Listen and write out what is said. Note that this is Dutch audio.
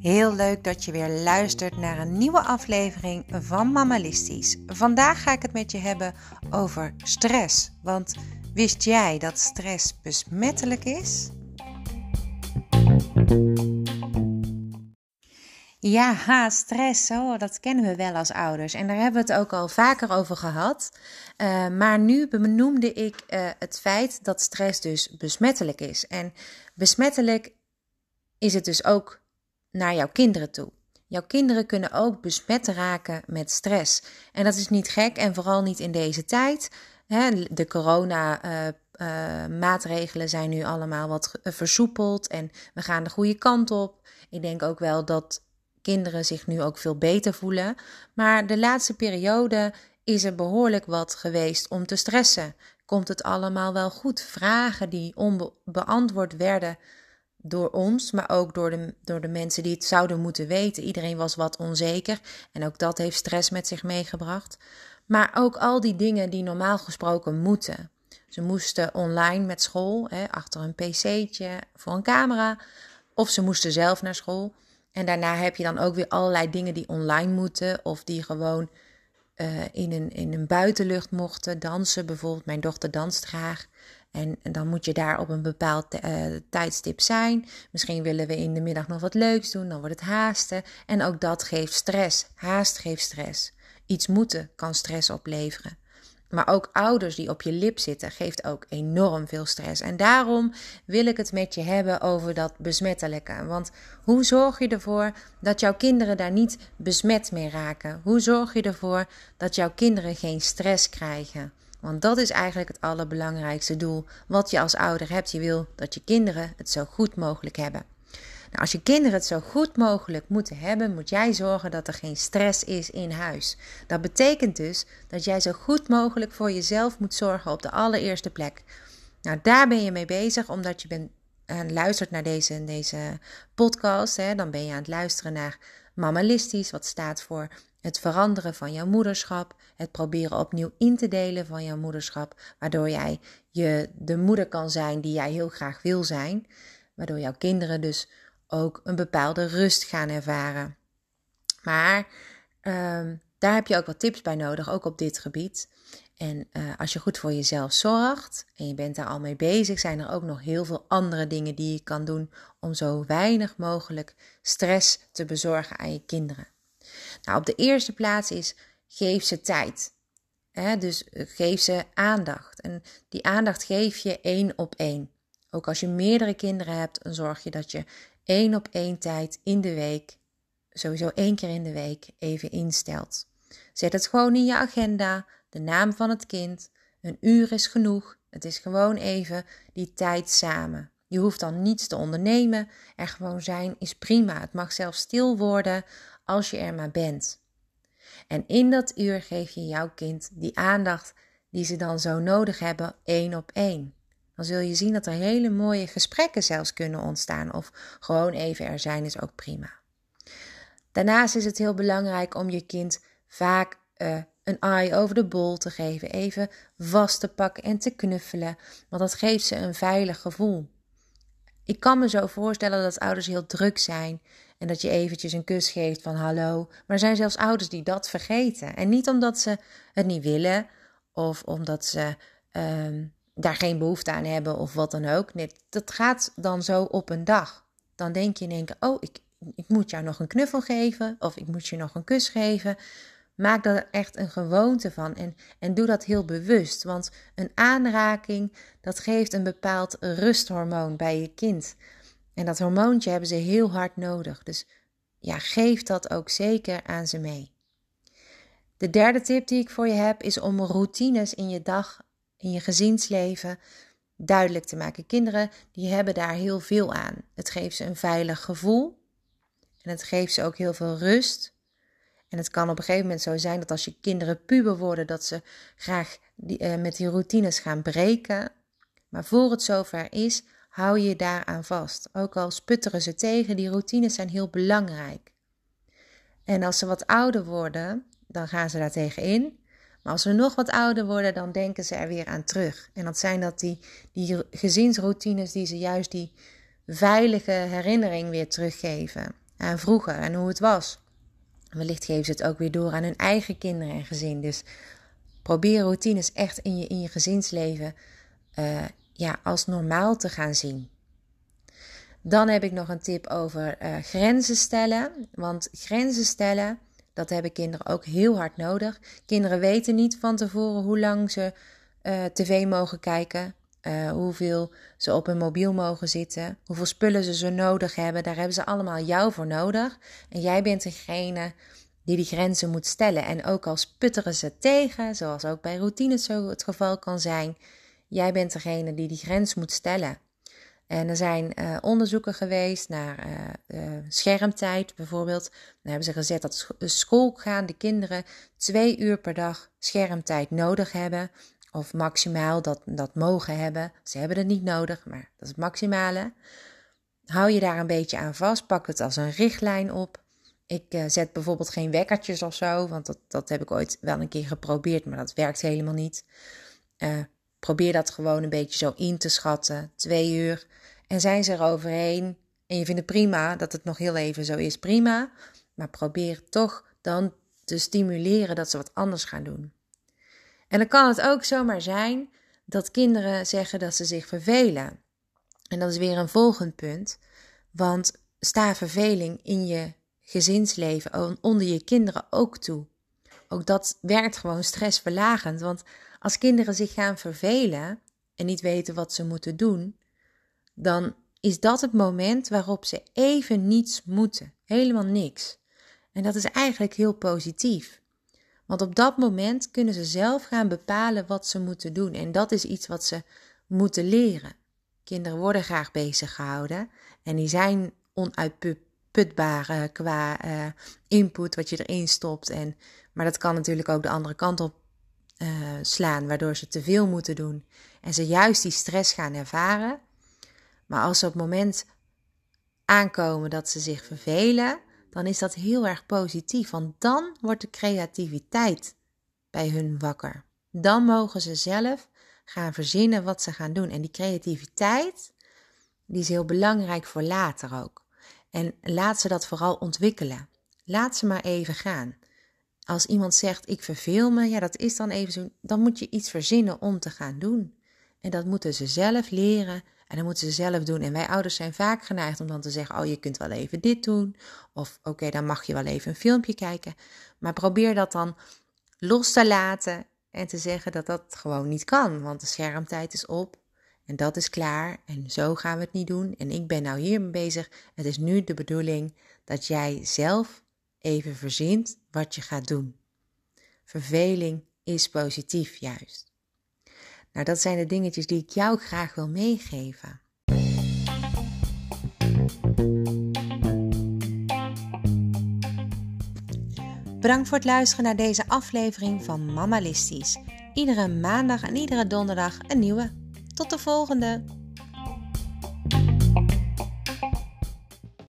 Heel leuk dat je weer luistert naar een nieuwe aflevering van Mammalistisch. Vandaag ga ik het met je hebben over stress. Want wist jij dat stress besmettelijk is? Ja, stress, oh, dat kennen we wel als ouders. En daar hebben we het ook al vaker over gehad. Uh, maar nu benoemde ik uh, het feit dat stress dus besmettelijk is. En besmettelijk is het dus ook naar jouw kinderen toe. Jouw kinderen kunnen ook besmet raken met stress. En dat is niet gek en vooral niet in deze tijd. De corona-maatregelen uh, zijn nu allemaal wat versoepeld en we gaan de goede kant op. Ik denk ook wel dat kinderen zich nu ook veel beter voelen. Maar de laatste periode is er behoorlijk wat geweest om te stressen. Komt het allemaal wel goed? Vragen die onbeantwoord werden door ons, maar ook door de, door de mensen die het zouden moeten weten. Iedereen was wat onzeker en ook dat heeft stress met zich meegebracht. Maar ook al die dingen die normaal gesproken moeten. Ze moesten online met school, hè, achter een pc'tje voor een camera, of ze moesten zelf naar school. En daarna heb je dan ook weer allerlei dingen die online moeten of die gewoon uh, in, een, in een buitenlucht mochten. Dansen bijvoorbeeld. Mijn dochter danst graag. En, dan moet je daar op een bepaald uh, tijdstip zijn. Misschien willen we in de middag nog wat leuks doen. Dan wordt het haasten. En ook dat geeft stress. Haast geeft stress. Iets moeten kan stress opleveren. Maar ook ouders die op je lip zitten, geeft ook enorm veel stress. En daarom wil ik het met je hebben over dat besmettelijke. Want hoe zorg je ervoor dat jouw kinderen daar niet besmet mee raken? Hoe zorg je ervoor dat jouw kinderen geen stress krijgen? Want dat is eigenlijk het allerbelangrijkste doel wat je als ouder hebt. Je wil dat je kinderen het zo goed mogelijk hebben. Nou, als je kinderen het zo goed mogelijk moeten hebben, moet jij zorgen dat er geen stress is in huis. Dat betekent dus dat jij zo goed mogelijk voor jezelf moet zorgen op de allereerste plek. Nou, daar ben je mee bezig, omdat je bent, uh, luistert naar deze, deze podcast. Hè, dan ben je aan het luisteren naar Mammalistisch, wat staat voor het veranderen van jouw moederschap, het proberen opnieuw in te delen van jouw moederschap, waardoor jij je de moeder kan zijn die jij heel graag wil zijn, waardoor jouw kinderen dus ook een bepaalde rust gaan ervaren. Maar uh, daar heb je ook wat tips bij nodig, ook op dit gebied. En uh, als je goed voor jezelf zorgt en je bent daar al mee bezig, zijn er ook nog heel veel andere dingen die je kan doen om zo weinig mogelijk stress te bezorgen aan je kinderen. Nou, op de eerste plaats is geef ze tijd. dus eh, geef ze aandacht. En die aandacht geef je één op één. Ook als je meerdere kinderen hebt, dan zorg je dat je één op één tijd in de week, sowieso één keer in de week, even instelt. Zet het gewoon in je agenda, de naam van het kind. Een uur is genoeg. Het is gewoon even die tijd samen. Je hoeft dan niets te ondernemen. Er gewoon zijn is prima. Het mag zelfs stil worden als je er maar bent. En in dat uur geef je jouw kind die aandacht die ze dan zo nodig hebben, één op één dan zul je zien dat er hele mooie gesprekken zelfs kunnen ontstaan. Of gewoon even er zijn is ook prima. Daarnaast is het heel belangrijk om je kind vaak uh, een eye over de bol te geven. Even vast te pakken en te knuffelen. Want dat geeft ze een veilig gevoel. Ik kan me zo voorstellen dat ouders heel druk zijn. En dat je eventjes een kus geeft van hallo. Maar er zijn zelfs ouders die dat vergeten. En niet omdat ze het niet willen. Of omdat ze uh, daar geen behoefte aan hebben of wat dan ook. Dat gaat dan zo op een dag. Dan denk je in één keer, oh, ik, ik moet jou nog een knuffel geven of ik moet je nog een kus geven. Maak er echt een gewoonte van en, en doe dat heel bewust. Want een aanraking, dat geeft een bepaald rusthormoon bij je kind. En dat hormoontje hebben ze heel hard nodig. Dus ja, geef dat ook zeker aan ze mee. De derde tip die ik voor je heb is om routines in je dag in je gezinsleven duidelijk te maken. Kinderen die hebben daar heel veel aan. Het geeft ze een veilig gevoel en het geeft ze ook heel veel rust. En het kan op een gegeven moment zo zijn dat als je kinderen puber worden, dat ze graag die, uh, met die routines gaan breken. Maar voor het zover is, hou je daaraan vast. Ook al sputteren ze tegen, die routines zijn heel belangrijk. En als ze wat ouder worden, dan gaan ze daar tegen in. Maar als we nog wat ouder worden, dan denken ze er weer aan terug. En dat zijn dat die, die gezinsroutines die ze juist die veilige herinnering weer teruggeven aan vroeger en hoe het was. Wellicht geven ze het ook weer door aan hun eigen kinderen en gezin. Dus probeer routines echt in je, in je gezinsleven uh, ja, als normaal te gaan zien. Dan heb ik nog een tip over uh, grenzen stellen. Want grenzen stellen, dat hebben kinderen ook heel hard nodig. Kinderen weten niet van tevoren hoe lang ze uh, tv mogen kijken. Uh, hoeveel ze op hun mobiel mogen zitten, hoeveel spullen ze zo nodig hebben. Daar hebben ze allemaal jou voor nodig. En jij bent degene die die grenzen moet stellen. En ook al sputteren ze tegen, zoals ook bij routines zo het geval kan zijn, jij bent degene die die grens moet stellen. En er zijn uh, onderzoeken geweest naar uh, uh, schermtijd bijvoorbeeld. Dan hebben ze gezet dat schoolgaande kinderen twee uur per dag schermtijd nodig hebben. Of maximaal dat, dat mogen hebben. Ze hebben het niet nodig, maar dat is het maximale. Hou je daar een beetje aan vast. Pak het als een richtlijn op. Ik zet bijvoorbeeld geen wekkertjes of zo, want dat, dat heb ik ooit wel een keer geprobeerd, maar dat werkt helemaal niet. Probeer dat gewoon een beetje zo in te schatten. Twee uur. En zijn ze er overheen en je vindt het prima dat het nog heel even zo is, prima. Maar probeer toch dan te stimuleren dat ze wat anders gaan doen. En dan kan het ook zomaar zijn dat kinderen zeggen dat ze zich vervelen. En dat is weer een volgend punt. Want sta verveling in je gezinsleven onder je kinderen ook toe. Ook dat werkt gewoon stressverlagend. Want als kinderen zich gaan vervelen en niet weten wat ze moeten doen, dan is dat het moment waarop ze even niets moeten. Helemaal niks. En dat is eigenlijk heel positief. Want op dat moment kunnen ze zelf gaan bepalen wat ze moeten doen. En dat is iets wat ze moeten leren. Kinderen worden graag bezig gehouden en die zijn onuitputbaar qua uh, input wat je erin stopt. En, maar dat kan natuurlijk ook de andere kant op uh, slaan, waardoor ze te veel moeten doen en ze juist die stress gaan ervaren. Maar als ze op het moment aankomen dat ze zich vervelen, dan is dat heel erg positief. Want dan wordt de creativiteit bij hun wakker. Dan mogen ze zelf gaan verzinnen wat ze gaan doen. En die creativiteit, die is heel belangrijk voor later ook. En laat ze dat vooral ontwikkelen. Laat ze maar even gaan. Als iemand zegt ik verveel me, ja dat is dan even zo, dan moet je iets verzinnen om te gaan doen. En dat moeten ze zelf leren en dan moeten ze zelf doen. En wij ouders zijn vaak geneigd om dan te zeggen: Oh, je kunt wel even dit doen. Of oké, dan mag je wel even een filmpje kijken. Maar probeer dat dan los te laten en te zeggen dat dat gewoon niet kan. Want de schermtijd is op en dat is klaar. En zo gaan we het niet doen. En ik ben nou hiermee bezig. Het is nu de bedoeling dat jij zelf even verzint wat je gaat doen. Verveling is positief juist. Nou, dat zijn de dingetjes die ik jou graag wil meegeven. Bedankt voor het luisteren naar deze aflevering van Mama Iedere maandag en iedere donderdag een nieuwe. Tot de volgende!